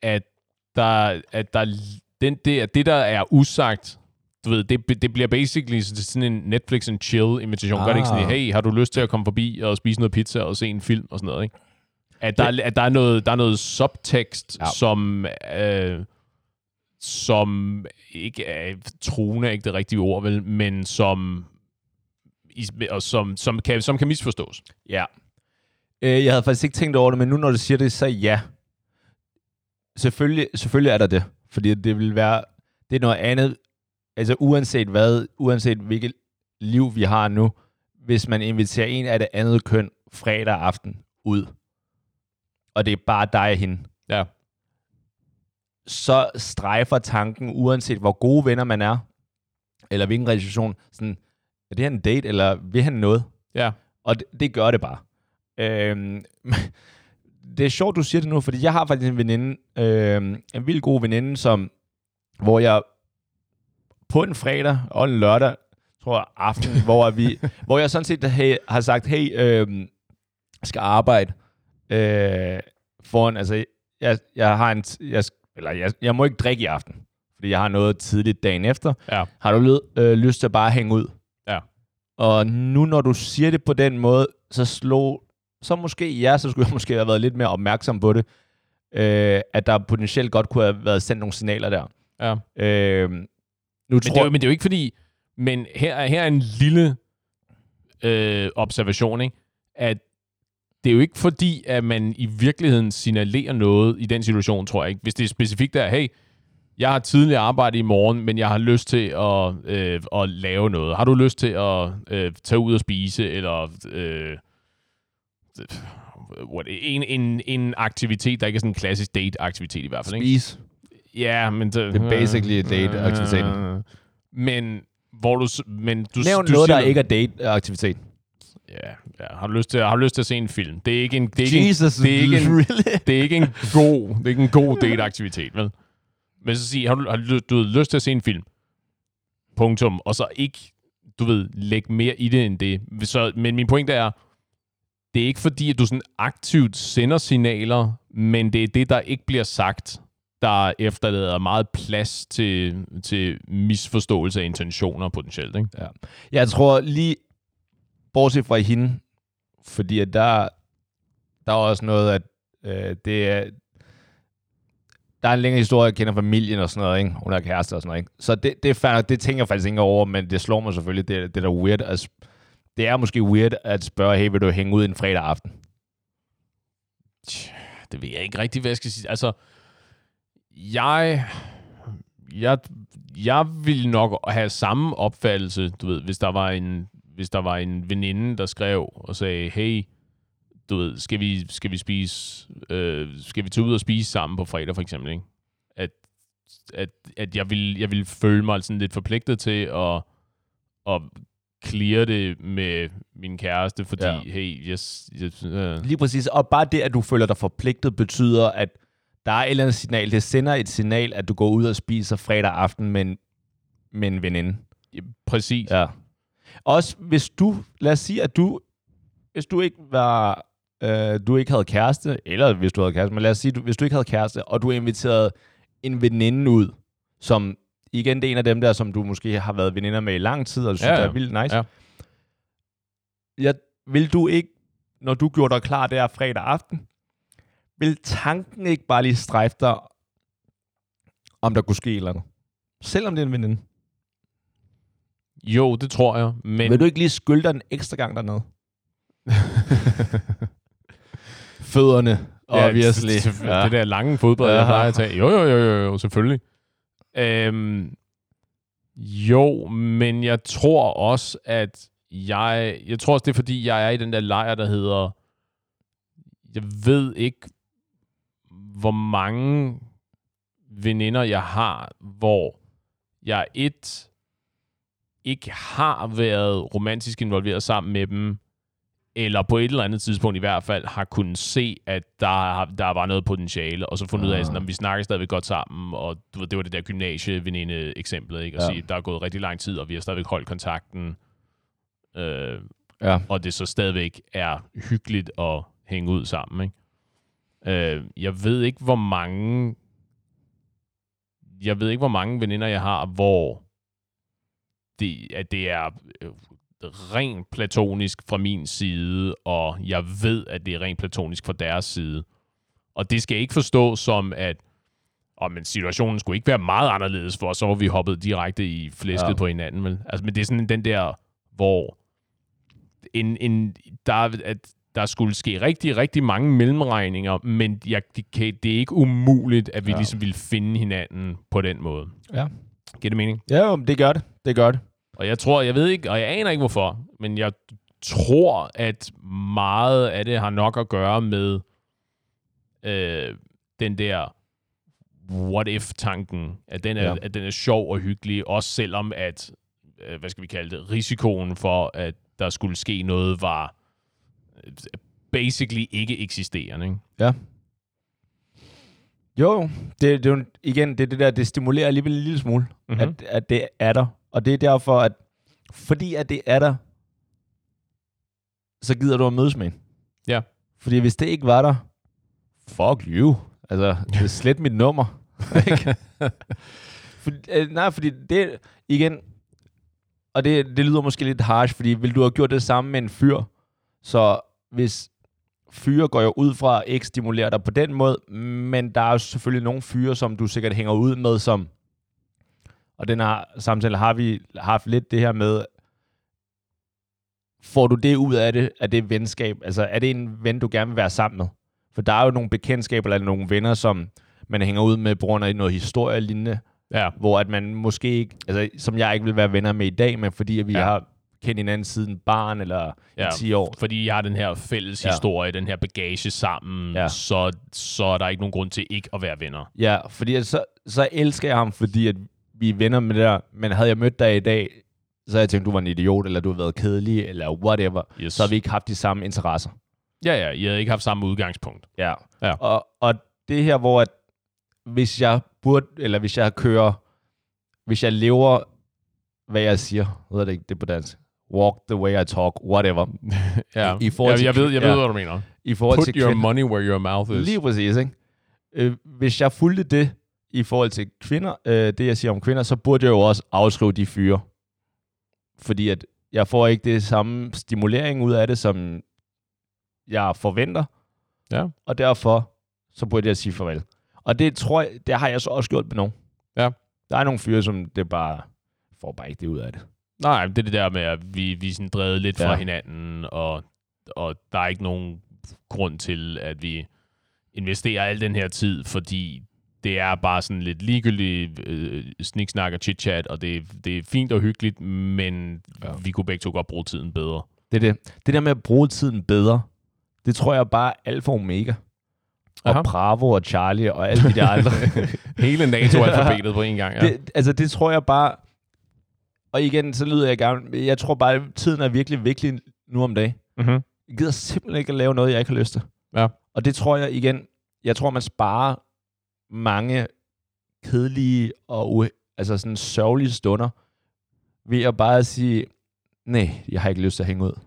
at der, at der den der, det, der er usagt, du ved, det, det bliver basically sådan en Netflix and chill invitation. Ah. Gør det ikke sådan, Ah. hey, har du lyst til at komme forbi og spise noget pizza og se en film og sådan noget, ikke? At der, at der, er, noget, der er noget subtekst, ja. Som, øh, som ikke er truende, er ikke det rigtige ord, vel, men som, og som, som, kan, som kan misforstås. Ja. Øh, jeg havde faktisk ikke tænkt over det, men nu når du siger det, så ja. Selvfølgelig, selvfølgelig er der det. Fordi det vil være, det er noget andet, altså uanset hvad, uanset hvilket liv vi har nu, hvis man inviterer en af det andet køn fredag aften ud, og det er bare dig og hende, Ja. så strejfer tanken, uanset hvor gode venner man er, eller hvilken relation, sådan, er det her en date, eller vil han noget? Ja. Og det, det gør det bare. Øhm, det er sjovt, du siger det nu, fordi jeg har faktisk en veninde, øhm, en vildt god veninde, som, hvor jeg på en fredag og en lørdag, tror jeg, aften, hvor, vi, hvor jeg sådan set hey, har sagt, hey, øhm, skal arbejde øh, foran, altså, jeg, jeg har en, jeg, eller jeg, jeg må ikke drikke i aften, fordi jeg har noget tidligt dagen efter. Ja. Har du lyd, øh, lyst til at bare hænge ud? Ja. Og nu, når du siger det på den måde, så slog, så måske, ja, så skulle jeg måske have været lidt mere opmærksom på det, øh, at der potentielt godt kunne have været sendt nogle signaler der. Ja. Øh, nu Men, tror det er jo, men det er jo ikke fordi... Men her, er- her er en lille øh, observation, ikke? at det er jo ikke fordi, at man i virkeligheden signalerer noget i den situation, tror jeg ikke. Hvis det er specifikt der, hey, jeg har tidligere arbejdet i morgen, men jeg har lyst til at, øh, at lave noget. Har du lyst til at øh, tage ud og spise, eller øh, what, en, en, en aktivitet, der ikke er sådan en klassisk date-aktivitet i hvert fald. Ikke? spise. Ja, men det, Det er basically date-aktiviteten. Men hvor du, men du, Nævn du noget, siger der ikke er date-aktivitet. Ja, ja. Har, du lyst til, har du lyst til at se en film? Det er ikke en, det er ikke Jesus, en, det er ikke en, really? det er ikke en god, det er ikke en god dateaktivitet, vel? Men så sige, har du, har du, du ved, lyst til at se en film? Punktum. Og så ikke, du ved, lægge mere i det end det. Så, men min pointe er, det er ikke fordi, at du sådan aktivt sender signaler, men det er det, der ikke bliver sagt, der efterlader meget plads til, til misforståelse af intentioner potentielt. Ikke? Ja. Jeg tror lige, bortset fra hende, fordi at der, der er også noget, at øh, det er, der er en længere historie, jeg kender familien og sådan noget, ikke? hun er kæreste og sådan noget. Ikke? Så det, det, er fair, det tænker jeg faktisk ikke over, men det slår mig selvfølgelig, det, det er da weird. At, det er måske weird at spørge, hey, vil du hænge ud en fredag aften? Det ved jeg ikke rigtig, hvad jeg skal sige. Altså, jeg, jeg, jeg vil nok have samme opfattelse, du ved, hvis der var en, hvis der var en veninde, der skrev og sagde, hey, du ved, skal vi, skal vi spise, øh, skal vi tage ud og spise sammen på fredag for eksempel, ikke? At, at, at jeg, vil, jeg vil føle mig sådan lidt forpligtet til at, at clear det med min kæreste, fordi, Ja. ja. hey, yes, yes øh, Lige præcis. Og bare det, at du føler dig forpligtet, betyder, at der er et eller andet signal. Det sender et signal, at du går ud og spiser fredag aften med en, med en veninde. præcis. Ja. Også hvis du, lad os sige, at du, hvis du ikke var, øh, du ikke havde kæreste, eller hvis du havde kæreste, men lad os sige, du, hvis du ikke havde kæreste, og du inviterede en veninde ud, som igen, det er en af dem der, som du måske har været veninder med i lang tid, og du synes, Ja, ja, ja. det er vildt nice. Ja. Jeg, vil du ikke, når du gjorde dig klar der fredag aften, vil tanken ikke bare lige strejfe dig, om der kunne ske et eller andet? Selvom det er en veninde. Jo, det tror jeg. Men Vil du ikke lige skylde dig en ekstra gang dernede? Fødderne, obviously. Det, ja. det der lange fodbold, ja. jeg Ja. plejer at tage. Jo, jo, jo, jo, jo selvfølgelig. Øhm, jo, men jeg tror også, at jeg... Jeg tror også, det er, fordi jeg er i den der lejr, der hedder... Jeg ved ikke, hvor mange veninder jeg har, hvor jeg et ikke har været romantisk involveret sammen med dem, eller på et eller andet tidspunkt i hvert fald har kunnet se, at der, der var noget potentiale, og så fundet ud af, sådan, at vi snakker stadigvæk godt sammen, og du ved, det var det der gymnasieveninde eksemplet, ikke? At Ja. sige, der er gået rigtig lang tid, og vi har stadigvæk holdt kontakten, øh, Ja. og det så stadigvæk er hyggeligt at hænge ud sammen, ikke? Øh, jeg ved ikke, hvor mange jeg ved ikke, hvor mange veninder jeg har, hvor det, at det er øh, rent platonisk fra min side, og jeg ved, at det er rent platonisk fra deres side. Og det skal ikke forstås som, at oh, men situationen skulle ikke være meget anderledes for så var vi hoppet direkte i flæsket Ja. på hinanden. Vel? Altså, men det er sådan den der, hvor en, en, der, er- at der skulle ske rigtig, rigtig mange mellemregninger, men jeg, det, kan, det er ikke umuligt, at vi Ja. ligesom vil finde hinanden på den måde. Ja. Giver det mening? Ja, jo, det gør det. Det gør det. Og jeg tror, jeg ved ikke, og jeg aner ikke hvorfor, men jeg tror, at meget af det har nok at gøre med øh, den der what if-tanken, at den, er, Ja. at den er sjov og hyggelig, også selvom at, øh, hvad skal vi kalde det, risikoen for, at der skulle ske noget, var øh, basically ikke eksisterende. Ikke? Ja. Jo, det, det igen, det det der, det stimulerer alligevel en lille smule, Mhm. mm-hmm. at, at det er der. Og det er derfor, at fordi at det er der, så gider du at mødes med en. Ja. Fordi hvis det ikke var der, fuck you. Altså, det er slet mit nummer. For, øh, nej, fordi det, igen, og det, det lyder måske lidt harsh, fordi vil du have gjort det samme med en fyr, så hvis fyre går jo ud fra at ikke stimulere dig på den måde, men der er jo selvfølgelig nogle fyre, som du sikkert hænger ud med, som, og den her samtale har vi haft lidt det her med, får du det ud af det, af det venskab? Altså, er det en ven, du gerne vil være sammen med? For der er jo nogle bekendtskaber eller nogle venner, som man hænger ud med på grund af noget historie lignende, Ja, hvor at man måske ikke, altså som jeg ikke vil være venner med i dag, men fordi at vi ja. Har kendt hinanden siden barn eller ja. Ja. i 10 år. fordi jeg har den her fælles Ja. historie, den her bagage sammen, Ja. så, så er der ikke nogen grund til ikke at være venner. Ja, fordi så, så elsker jeg ham, fordi at vi er venner med det der, men havde jeg mødt dig i dag, så havde jeg tænkt, du var en idiot, eller du har været kedelig, eller whatever. Yes. Så har vi ikke haft de samme interesser. Ja, ja, I havde ikke haft samme udgangspunkt. Ja. Ja. Og, og det her, hvor at, hvis jeg burde, eller hvis jeg kører, hvis jeg lever, hvad jeg siger, ved det ikke, det på dansk, walk the way I talk, whatever, ja. I- i forhold ja, til- jeg ved, jeg ved ja. hvad du mener. i forhold Put til your kvinder. money where your mouth is. Lige præcis, ikke? Øh, hvis jeg fulgte det i forhold til kvinder, øh, det jeg siger om kvinder, så burde jeg jo også afskrive de fyre. Fordi at jeg får ikke det samme stimulering ud af det, som jeg forventer. Ja. Og derfor, så burde jeg sige farvel. Og det tror jeg, det har jeg så også gjort med nogen. Ja. Der er nogle fyre, som det bare får bare ikke det ud af det. Nej, det er det der med, at vi, vi sådan drevet lidt fra Ja. hinanden, og, og der er ikke nogen grund til, at vi investerer al den her tid, fordi det er bare sådan lidt ligegyldigt øh, sniksnak og chit-chat, og det, det er fint og hyggeligt, men ja. Vi kunne begge to godt bruge tiden bedre. Det er det. Det der med at bruge tiden bedre, det tror jeg bare er alfa og omega. Og Aha. Bravo og Charlie og alle de der andre. Hele NATO-alfabetet på en gang, ja. det, altså, det tror jeg bare... Og igen, så lyder jeg gerne... Jeg tror bare, at tiden er virkelig vigtig nu om dagen. Mm-hmm. Jeg gider simpelthen ikke at lave noget, jeg ikke har lyst til. Ja. Og det tror jeg igen... Jeg tror, man sparer mange kedelige og altså sådan sørgelige stunder ved at bare sige, nej, jeg har ikke lyst til at hænge ud.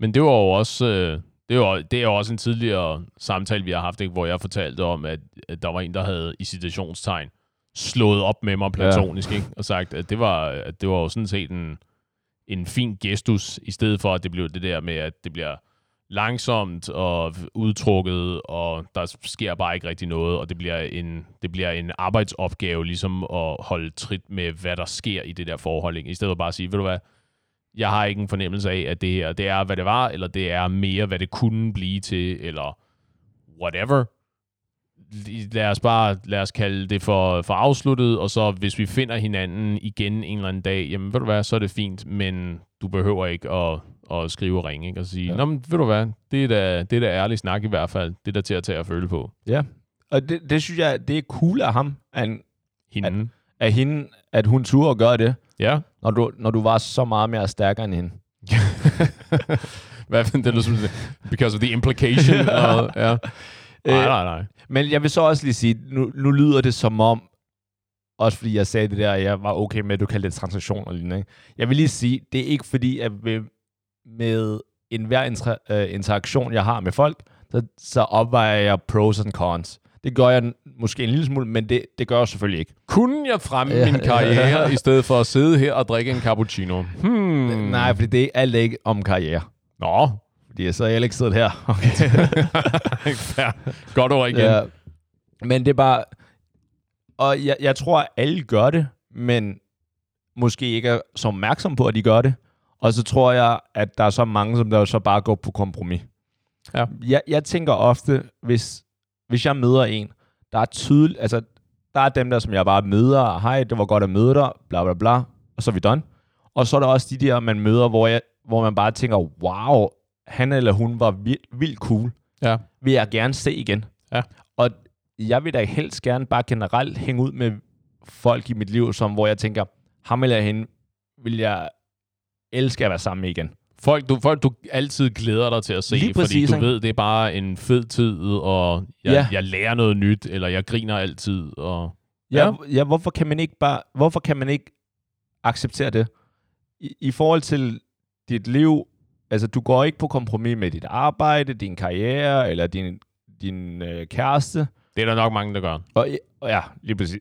Men det var jo også, øh, det, var, det er jo også en tidligere samtale, vi har haft, ikke, hvor jeg fortalte om, at, at der var en, der havde i citationstegn slået op med mig platonisk, ikke? og sagt, at det var, at det var jo sådan set en, en fin gestus, i stedet for, at det blev det der med, at det bliver langsomt og udtrukket, og der sker bare ikke rigtig noget, og det bliver en, det bliver en arbejdsopgave ligesom at holde trit med, hvad der sker i det der forhold, ikke? i stedet for bare at sige, ved du hvad, jeg har ikke en fornemmelse af, at det her, det er, hvad det var, eller det er mere, hvad det kunne blive til, eller whatever. Lad os bare, lad os kalde det for, for afsluttet, og så hvis vi finder hinanden igen en eller anden dag, jamen ved du hvad, så er det fint, men du behøver ikke at, at skrive og ringe, ikke? og sige, ja. Nå, men ved du hvad, det er, da, det er da ærlig snak i hvert fald, det er da til at tage og føle på. Ja. Og det, det synes jeg, det er cool af ham, af, Hende. af hende, at hun turde at gøre det, Ja. når du, når du var så meget mere stærkere end hende. hvad det lyder som, because of the implication. og, ja. Nej, nej, nej. Men jeg vil så også lige sige, nu, nu lyder det som om, også fordi jeg sagde det der, at jeg var okay med, at du kaldte det transaktion og lignende. ikke? Jeg vil lige sige, det er ikke fordi, at med enhver intra, uh, interaktion, jeg har med folk, så, så opvejer jeg pros and cons. Det gør jeg måske en lille smule, men det, det gør jeg selvfølgelig ikke. Kunne jeg fremme Ja, min karriere, i stedet for at sidde her og drikke en cappuccino? Hmm. Mm. Nej, fordi det er alt ikke om karriere. Nå, Fordi så er jeg ikke siddet her. Fair. Godt ord igen. Ja. Men det er bare... Og jeg, jeg tror, at alle gør det, men måske ikke er så opmærksom på, at de gør det. Og så tror jeg, at der er så mange, som der så bare går på kompromis. Ja. Jeg, jeg tænker ofte, hvis, hvis jeg møder en, der er tydeligt... Altså, der er dem der, som jeg bare møder. Hej, det var godt at møde dig. Bla, bla, bla. Og så er vi done. Og så er der også de der, man møder, hvor, jeg, hvor man bare tænker, wow, han eller hun var vildt, vildt cool. Ja. Vil jeg gerne se igen. Ja. Og jeg vil da helst gerne bare generelt hænge ud med folk i mit liv, som hvor jeg tænker, ham eller hende vil jeg elske at være sammen med igen. Folk du, folk, du altid glæder dig til at se, Lige præcis, fordi du ikke? ved, det er bare en fed tid, og jeg, Ja. jeg lærer noget nyt, eller jeg griner altid. Og... Ja, Ja. ja. hvorfor kan man ikke bare, hvorfor kan man ikke acceptere det? I, I forhold til dit liv, altså du går ikke på kompromis med dit arbejde, din karriere, eller din, din øh, kæreste. Det er der nok mange, der gør. Og, og ja, lige præcis.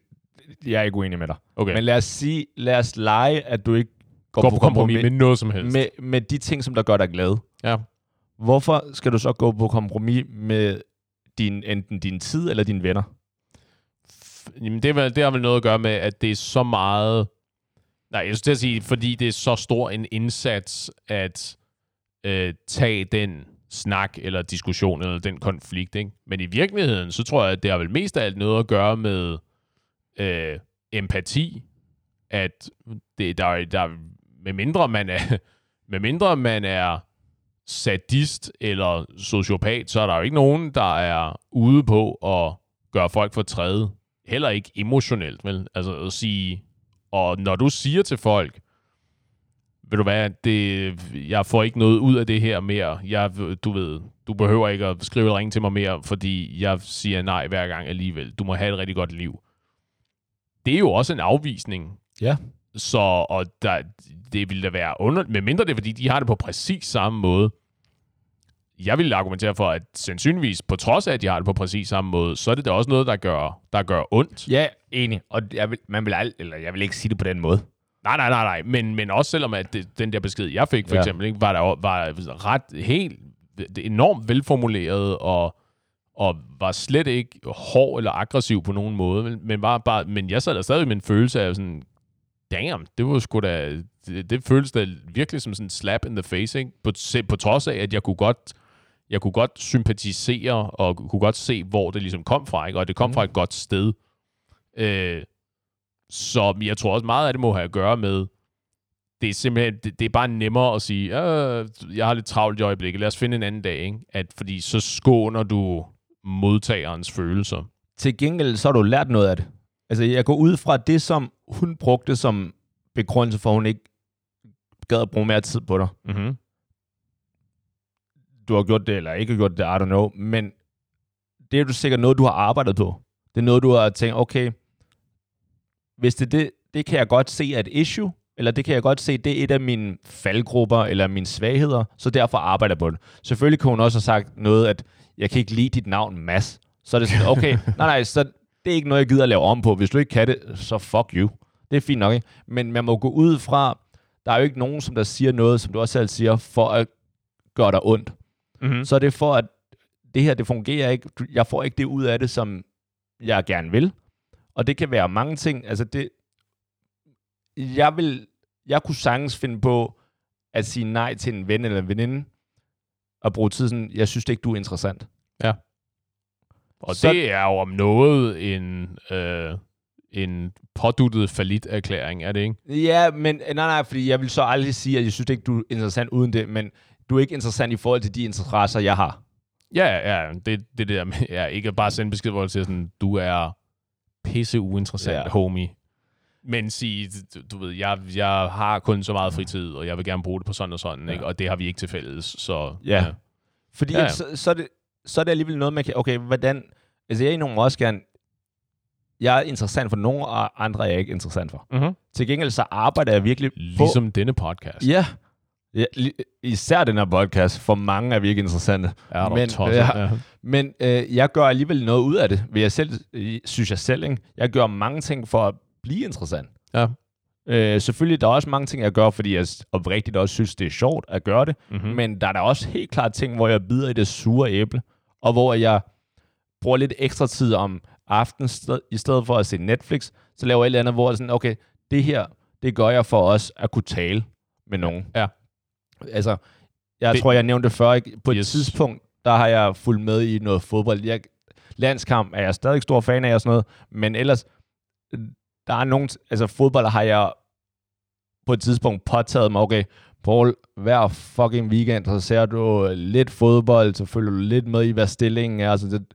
Jeg er ikke uenig med dig. Okay. Men lad os sige, lad os lege, at du ikke går, Gå på kompromis med noget som helst. med, med de ting, som der gør dig glad. Ja. Hvorfor skal du så gå på kompromis med din, enten din tid eller dine venner? Jamen, det, er vel, det har vel noget at gøre med, at det er så meget... Nej, jeg skulle sige, fordi det er så stor en indsats at øh, tage den snak eller diskussion eller den konflikt. Ikke? Men i virkeligheden, så tror jeg, at det har vel mest af alt noget at gøre med øh, empati. At det, der, er- der, med mindre man er, med mindre man er sadist eller sociopat, så er der jo ikke nogen, der er ude på at gøre folk for træde. Heller ikke emotionelt, vel? Altså at sige, Og når du siger til folk, ved du hvad, det, jeg får ikke noget ud af det her mere. Jeg, du ved, du behøver ikke at skrive eller ringe til mig mere, fordi jeg siger nej hver gang alligevel. Du må have et rigtig godt liv. Det er jo også en afvisning. Ja. Så, og der, det ville da være under... Med mindre det er, fordi de har det på præcis samme måde. Jeg vil argumentere for, at sandsynligvis, på trods af, at de har det på præcis samme måde, så er det da også noget, der gør, der gør ondt. Ja, enig. Og jeg vil, man vil ald- eller jeg vil ikke sige det på den måde. Nej, nej, nej, nej. Men, men også selvom at det, den der besked, jeg fik for Ja. eksempel, ikke, var der var ret helt det enormt velformuleret og, og var slet ikke hård eller aggressiv på nogen måde. Men, men, var bare, men jeg sad der stadig med en følelse af sådan, damn, det var sgu da, det, det føltes da virkelig som sådan en slap in the face, ikke? På, se- på trods af, at jeg kunne godt jeg kunne godt sympatisere og kunne godt se, hvor det ligesom kom fra, ikke? og det kom Mm. fra et godt sted. Øh, så jeg tror også meget af det må have at gøre med, det er simpelthen, det, det er bare nemmere at sige, øh, jeg har lidt travlt i øjeblikket, lad os finde en anden dag, ikke? At, fordi så skåner du modtagerens følelser. Til gengæld, så har du lært noget af det. Altså, jeg går ud fra det, som hun brugte som begrundelse for, at hun ikke gad at bruge mere tid på dig. Mm-hmm. Du har gjort det, eller ikke gjort det, I don't know. Men det er jo sikkert noget, du har arbejdet på. Det er noget, du har tænkt, okay, hvis det, det, det kan jeg godt se er et issue, eller det kan jeg godt se, det er et af mine faldgrupper, eller mine svagheder, så derfor arbejder jeg på det. Selvfølgelig kunne hun også have sagt noget, at jeg kan ikke lide dit navn, Mads. Så er det sådan, okay, nej, nej, så det er ikke noget, jeg gider at lave om på. Hvis du ikke kan det, så fuck you. Det er fint nok, ikke? Men man må gå ud fra, der er jo ikke nogen, som der siger noget, som du også selv siger, for at gøre dig ondt. Mm-hmm. Så er det for, at det her, det fungerer ikke. Jeg får ikke det ud af det, som jeg gerne vil. Og det kan være mange ting. Altså det, jeg vil, jeg kunne sagtens finde på at sige nej til en ven eller en veninde, og bruge tid sådan, jeg synes ikke, du er interessant. Og Så- det er jo om noget en, øh, en påduttet falit erklæring er det ikke? Ja, men nej, nej, fordi jeg vil så aldrig sige, at jeg synes ikke, du er interessant uden det, men du er ikke interessant i forhold til de interesser, jeg har. Ja, ja, det, det der med, ja, ikke bare sende besked, hvor det siger sådan, du er pisse uinteressant, Ja. homie. Men sige, du, du ved, jeg, jeg har kun så meget fritid, og jeg vil gerne bruge det på sådan og sådan, Ja. ikke? og det har vi ikke til fælles, så Ja. Fordi Ja, ja, ja. Så, så, er det, så er det alligevel noget, man kan... Okay, hvordan... Altså, jeg er nogen også gerne... Jeg er interessant for nogen, og andre er jeg ikke interessant for. Mm-hmm. Til gengæld så arbejder jeg virkelig Ligesom denne podcast. på... Ja. ja især den her podcast. For mange er vi ikke interessante. Er du Men- tosset? ja. Ja. Men øh, jeg gør alligevel noget ud af det, vil jeg selv, øh, synes jeg selv. Ikke? Jeg gør mange ting for at blive interessant. Ja. Øh, selvfølgelig, der er også mange ting, jeg gør, fordi jeg oprigtigt også synes, det er sjovt at gøre det. Mm-hmm. Men der er der også helt klart ting, hvor jeg bider i det sure æble, og hvor jeg bruger lidt ekstra tid om aftenen, i stedet for at se Netflix, så laver jeg et eller andet, hvor jeg sådan, okay, det her, det gør jeg for os at kunne tale med nogen. Ja. Altså, jeg Det- tror, jeg nævnte før, ikke? på et Yes. tidspunkt, der har jeg fulgt med i noget fodbold. Jeg, landskamp er jeg stadig stor fan af og sådan noget, men ellers, der er nogen, altså fodbold har jeg på et tidspunkt påtaget mig, okay, Paul, hver fucking weekend, så ser du lidt fodbold, så følger du lidt med i, hvad stillingen er, altså det,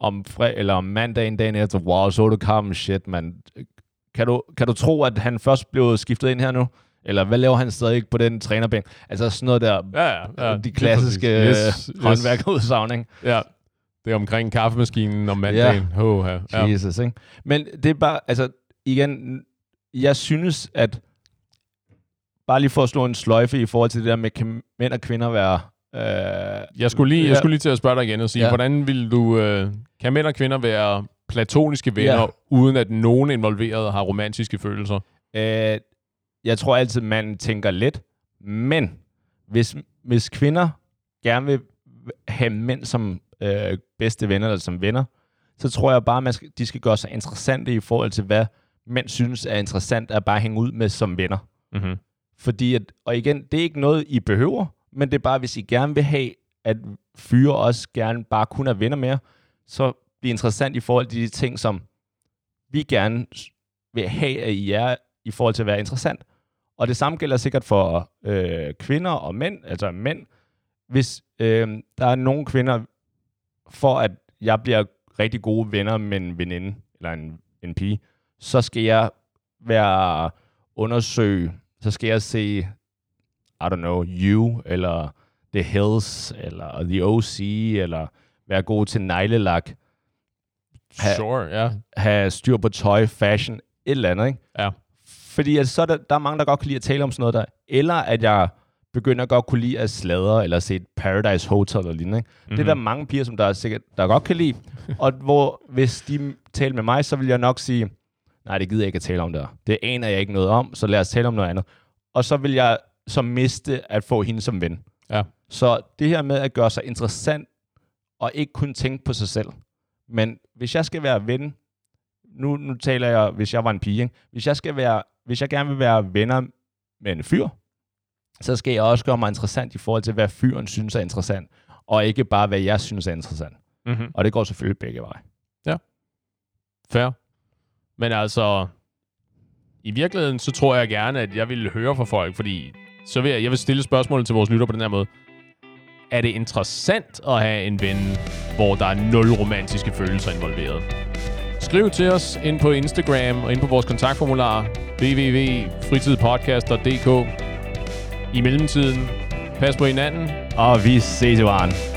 om, fre, eller om mandagen dagen efter, wow, så du kampen, shit, man. Kan du, kan du tro, at han først blev skiftet ind her nu? Eller hvad laver han stadig på den trænerbænk? Altså sådan noget der, Ja, ja, ja. de klassiske yes, yes. håndværkerudsagn, ikke? Ja. Det er omkring kaffemaskinen om mandagen. Ja. Oh, ja. Jesus, ikke? Men det er bare, altså, igen, jeg synes, at bare lige for at slå en sløjfe i forhold til det der med, kan mænd og kvinder være... Øh, Jeg skulle, lige, jeg skulle lige til at spørge dig igen og sige, Ja. hvordan vil du... Øh, kan mænd og kvinder være platoniske venner, Ja. uden at nogen involveret har romantiske følelser? Øh, jeg tror altid, man tænker lidt, men hvis, hvis kvinder gerne vil have mænd som øh, bedste venner eller som venner, så tror jeg bare, man skal, de skal gøre sig interessante i forhold til, hvad mænd synes er interessant at bare hænge ud med som venner. Mm-hmm. Fordi, at, og igen, det er ikke noget, I behøver, men det er bare, hvis I gerne vil have, at fyre også gerne bare kun er venner med, så bliver interessant i forhold til de ting, som vi gerne vil have, at I er i forhold til at være interessant. Og det samme gælder sikkert for øh, kvinder og mænd, altså mænd. Hvis øh, der er nogle kvinder, for at jeg bliver rigtig gode venner med en veninde, eller en, en pige, så skal jeg være undersøge, så skal jeg se, I don't know, You, eller The Hills, eller The O.C., eller være god til neglelak, Ha- Sure, ja. have styr på tøj, fashion, et eller andet, ikke? Ja. Fordi at så er der, der er mange, der godt kan lide at tale om sådan noget der. Eller at jeg begynder godt kunne lide at sladre, eller se et Paradise Hotel eller lignende. Ikke? Mm-hmm. Det er der mange piger, som der, er sikkert, der godt kan lide. og hvor, hvis de taler med mig, så vil jeg nok sige, nej, det gider jeg ikke at tale om der. Det aner jeg ikke noget om, så lad os tale om noget andet. Og så vil jeg så miste at få hende som ven. Ja. Så det her med at gøre sig interessant, og ikke kun tænke på sig selv. Men hvis jeg skal være ven, nu, nu taler jeg, hvis jeg var en pige, ikke? hvis jeg skal være, hvis jeg gerne vil være venner med en fyr, så skal jeg også gøre mig interessant i forhold til, hvad fyren synes er interessant, og ikke bare, hvad jeg synes er interessant. Mm-hmm. Og det går selvfølgelig begge veje. Fair. Men altså, i virkeligheden, så tror jeg gerne, at jeg ville høre fra folk, fordi så vil jeg, jeg vil stille spørgsmålet til vores lytter på den her måde. Er det interessant at have en ven, hvor der er nul romantiske følelser involveret? Skriv til os ind på Instagram og ind på vores kontaktformular www.fritidpodcast.dk I mellemtiden, pas på hinanden. Og vi ses, i varen.